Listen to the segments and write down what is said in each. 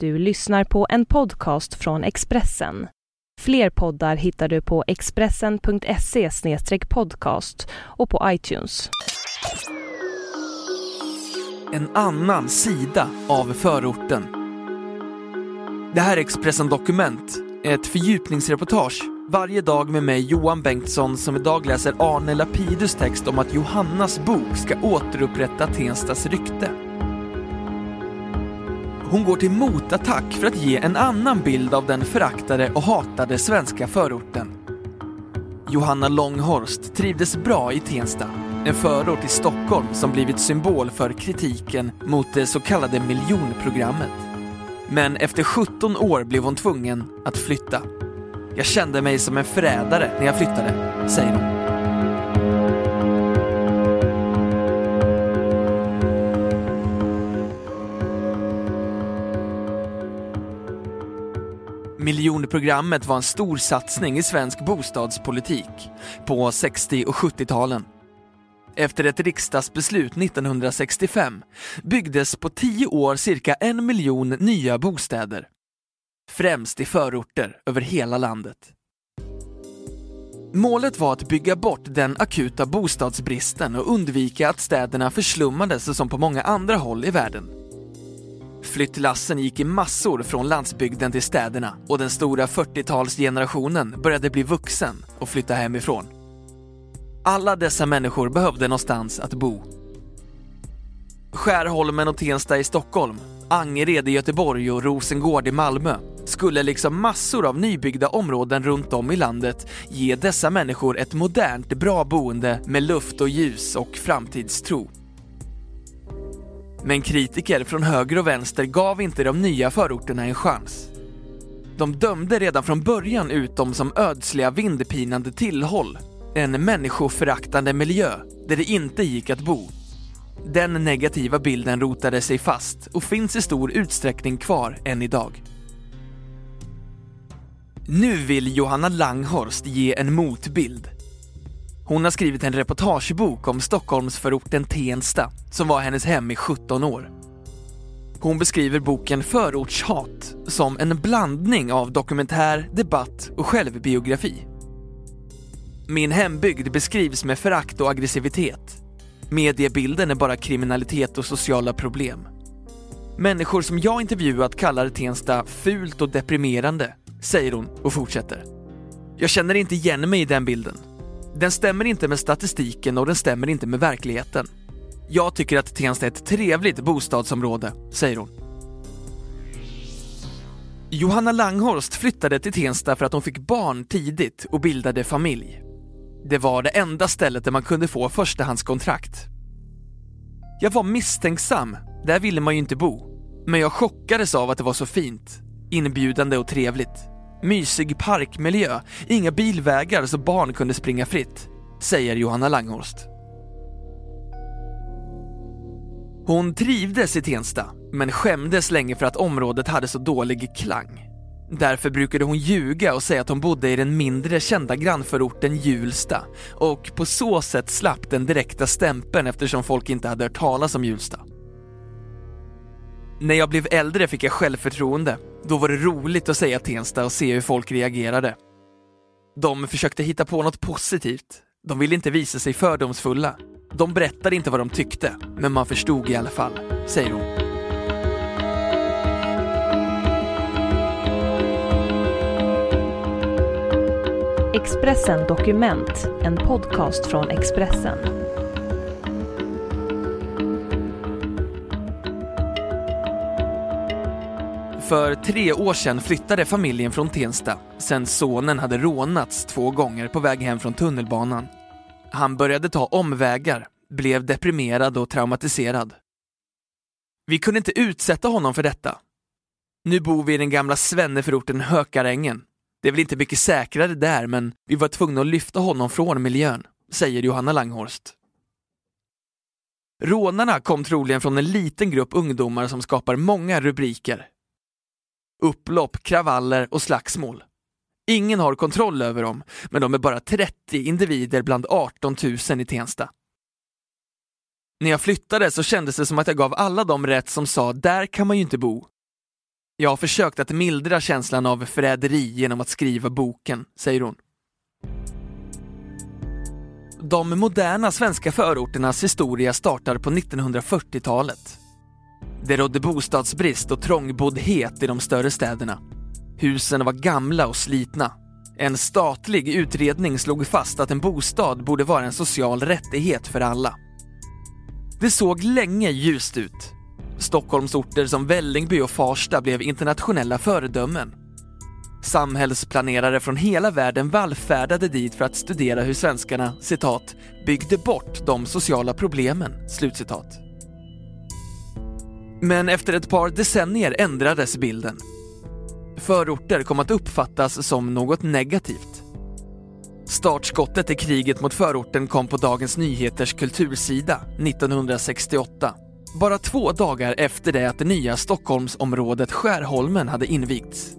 Du lyssnar på en podcast från Expressen. Fler poddar hittar du på expressen.se podcast och på iTunes. En annan sida av förorten. Det här är Expressen Dokument, ett fördjupningsreportage varje dag med mig Johan Bengtsson som idag läser Arne Lapidus text om att Johannas bok ska återupprätta Tenstas rykte. Hon går till motattack för att ge en annan bild av den föraktade och hatade svenska förorten. Johanna Långhorst trivdes bra i Tensta, en förort i Stockholm som blivit symbol för kritiken mot det så kallade miljonprogrammet. Men efter 17 år blev hon tvungen att flytta. Jag kände mig som en förrädare när jag flyttade, säger hon. Miljonprogrammet var en stor satsning i svensk bostadspolitik på 60 och 70-talen. Efter ett riksdagsbeslut 1965 byggdes på tio år cirka en miljon nya bostäder. Främst i förorter över hela landet. Målet var att bygga bort den akuta bostadsbristen och undvika att städerna förslummades som på många andra håll i världen. Flyttlassen gick i massor från landsbygden till städerna och den stora 40-talsgenerationen började bli vuxen och flytta hemifrån. Alla dessa människor behövde någonstans att bo. Skärholmen och Tensta i Stockholm, Angered i Göteborg och Rosengård i Malmö skulle liksom massor av nybyggda områden runt om i landet ge dessa människor ett modernt, bra boende med luft och ljus och framtidstro. Men kritiker från höger och vänster gav inte de nya förorterna en chans. De dömde redan från början ut dem som ödsliga vindpinande tillhåll, en människoföraktande miljö där det inte gick att bo. Den negativa bilden rotade sig fast och finns i stor utsträckning kvar än idag. Nu vill Johanna Langhorst ge en motbild. Hon har skrivit en reportagebok om Stockholmsförorten Tensta som var hennes hem i 17 år. Hon beskriver boken Förortshat som en blandning av dokumentär, debatt och självbiografi. Min hembygd beskrivs med förakt och aggressivitet. Mediebilden är bara kriminalitet och sociala problem. Människor som jag intervjuat kallar Tensta fult och deprimerande, säger hon och fortsätter. Jag känner inte igen mig i den bilden. Den stämmer inte med statistiken och den stämmer inte med verkligheten. Jag tycker att Tensta är ett trevligt bostadsområde, säger hon. Johanna Langhorst flyttade till Tensta för att hon fick barn tidigt och bildade familj. Det var det enda stället där man kunde få förstahandskontrakt. Jag var misstänksam, där ville man ju inte bo. Men jag chockades av att det var så fint, inbjudande och trevligt. Mysig parkmiljö, inga bilvägar så barn kunde springa fritt, säger Johanna Langhorst. Hon trivdes i Tensta, men skämdes länge för att området hade så dålig klang. Därför brukade hon ljuga och säga att hon bodde i den mindre kända grannförorten Hjulsta och på så sätt slapp den direkta stämpeln eftersom folk inte hade hört talas om Hjulsta. När jag blev äldre fick jag självförtroende. Då var det roligt att säga Tensta och se hur folk reagerade. De försökte hitta på något positivt. De ville inte visa sig fördomsfulla. De berättade inte vad de tyckte, men man förstod i alla fall, säger hon. Expressen Dokument, en podcast från Expressen. För tre år sedan flyttade familjen från Tensta sen sonen hade rånats två gånger på väg hem från tunnelbanan. Han började ta omvägar, blev deprimerad och traumatiserad. Vi kunde inte utsätta honom för detta. Nu bor vi i den gamla svenneförorten Hökarängen. Det är väl inte mycket säkrare där, men vi var tvungna att lyfta honom från miljön, säger Johanna Langhorst. Rånarna kom troligen från en liten grupp ungdomar som skapar många rubriker. Upplopp, kravaller och slagsmål. Ingen har kontroll över dem, men de är bara 30 individer bland 18 000 i Tensta. När jag flyttade så kändes det som att jag gav alla dem rätt som sa “där kan man ju inte bo”. Jag har försökt att mildra känslan av förräderi genom att skriva boken, säger hon. De moderna svenska förorternas historia startar på 1940-talet. Det rådde bostadsbrist och trångboddhet i de större städerna. Husen var gamla och slitna. En statlig utredning slog fast att en bostad borde vara en social rättighet för alla. Det såg länge ljust ut. Stockholmsorter som Vällingby och Farsta blev internationella föredömen. Samhällsplanerare från hela världen vallfärdade dit för att studera hur svenskarna, citat, byggde bort de sociala problemen, slutcitat. Men efter ett par decennier ändrades bilden. Förorter kom att uppfattas som något negativt. Startskottet i kriget mot förorten kom på Dagens Nyheters kultursida 1968. Bara två dagar efter det att det nya Stockholmsområdet Skärholmen hade invigts.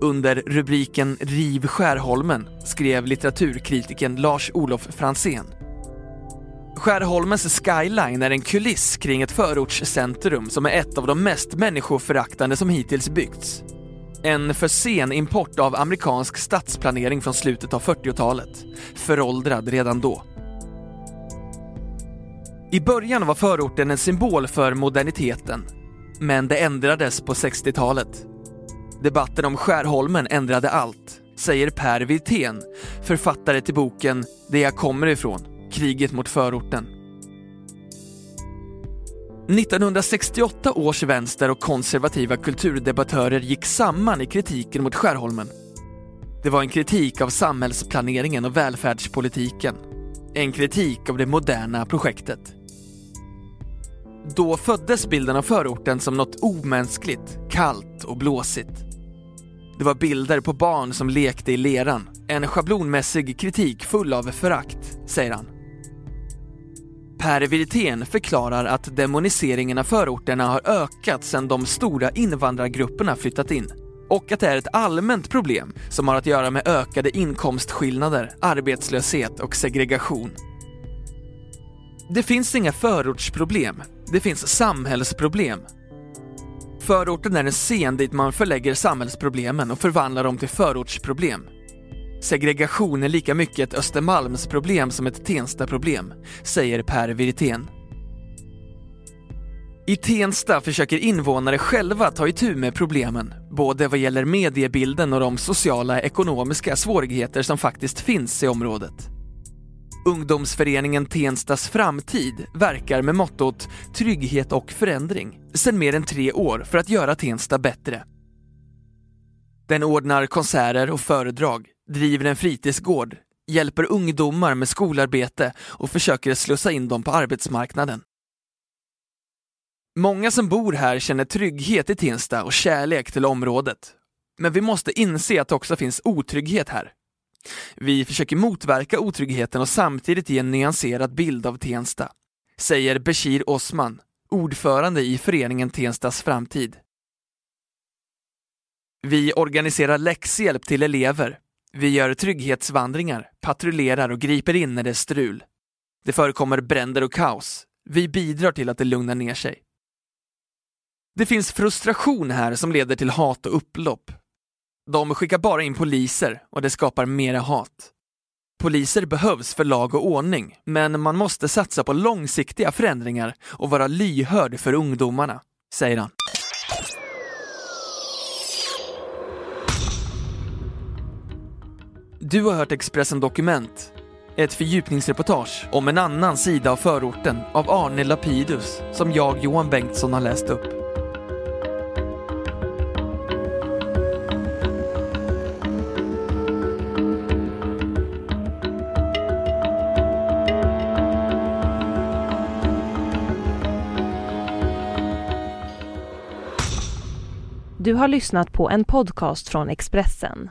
Under rubriken Riv Skärholmen skrev litteraturkritiken Lars-Olof Fransén. Skärholmens skyline är en kuliss kring ett förortscentrum som är ett av de mest människoföraktande som hittills byggts. En för sen import av amerikansk stadsplanering från slutet av 40-talet. Föråldrad redan då. I början var förorten en symbol för moderniteten. Men det ändrades på 60-talet. Debatten om Skärholmen ändrade allt, säger Per Wirtén, författare till boken Det jag kommer ifrån, kriget mot förorten. 1968 års vänster och konservativa kulturdebattörer gick samman i kritiken mot Skärholmen. Det var en kritik av samhällsplaneringen och välfärdspolitiken. En kritik av det moderna projektet. Då föddes bilden av förorten som något omänskligt, kallt och blåsigt. Det var bilder på barn som lekte i leran. En schablonmässig kritik full av förakt, säger han. Per Wirtén förklarar att demoniseringen av förorterna har ökat sedan de stora invandrargrupperna flyttat in och att det är ett allmänt problem som har att göra med ökade inkomstskillnader, arbetslöshet och segregation. Det finns inga förortsproblem, det finns samhällsproblem. Förorten är en scen dit man förlägger samhällsproblemen och förvandlar dem till förortsproblem. Segregation är lika mycket ett Östermalmsproblem som ett Tensta-problem, säger Per Wirtén. I Tensta försöker invånare själva ta itu med problemen, både vad gäller mediebilden och de sociala ekonomiska svårigheter som faktiskt finns i området. Ungdomsföreningen Tenstas framtid verkar med mottot trygghet och förändring sedan mer än tre år för att göra Tensta bättre. Den ordnar konserter och föredrag, driver en fritidsgård, hjälper ungdomar med skolarbete och försöker slussa in dem på arbetsmarknaden. Många som bor här känner trygghet i Tensta och kärlek till området. Men vi måste inse att det också finns otrygghet här. Vi försöker motverka otryggheten och samtidigt ge en nyanserad bild av Tensta, säger Bashir Osman, ordförande i föreningen Tenstas framtid. Vi organiserar läxhjälp till elever. Vi gör trygghetsvandringar, patrullerar och griper in när det är strul. Det förekommer bränder och kaos. Vi bidrar till att det lugnar ner sig. Det finns frustration här som leder till hat och upplopp. De skickar bara in poliser och det skapar mera hat. Poliser behövs för lag och ordning, men man måste satsa på långsiktiga förändringar och vara lyhörd för ungdomarna, säger han. Du har hört Expressen Dokument, ett fördjupningsreportage om en annan sida av förorten av Arne Lapidus som jag, Johan Bengtsson, har läst upp. Du har lyssnat på en podcast från Expressen.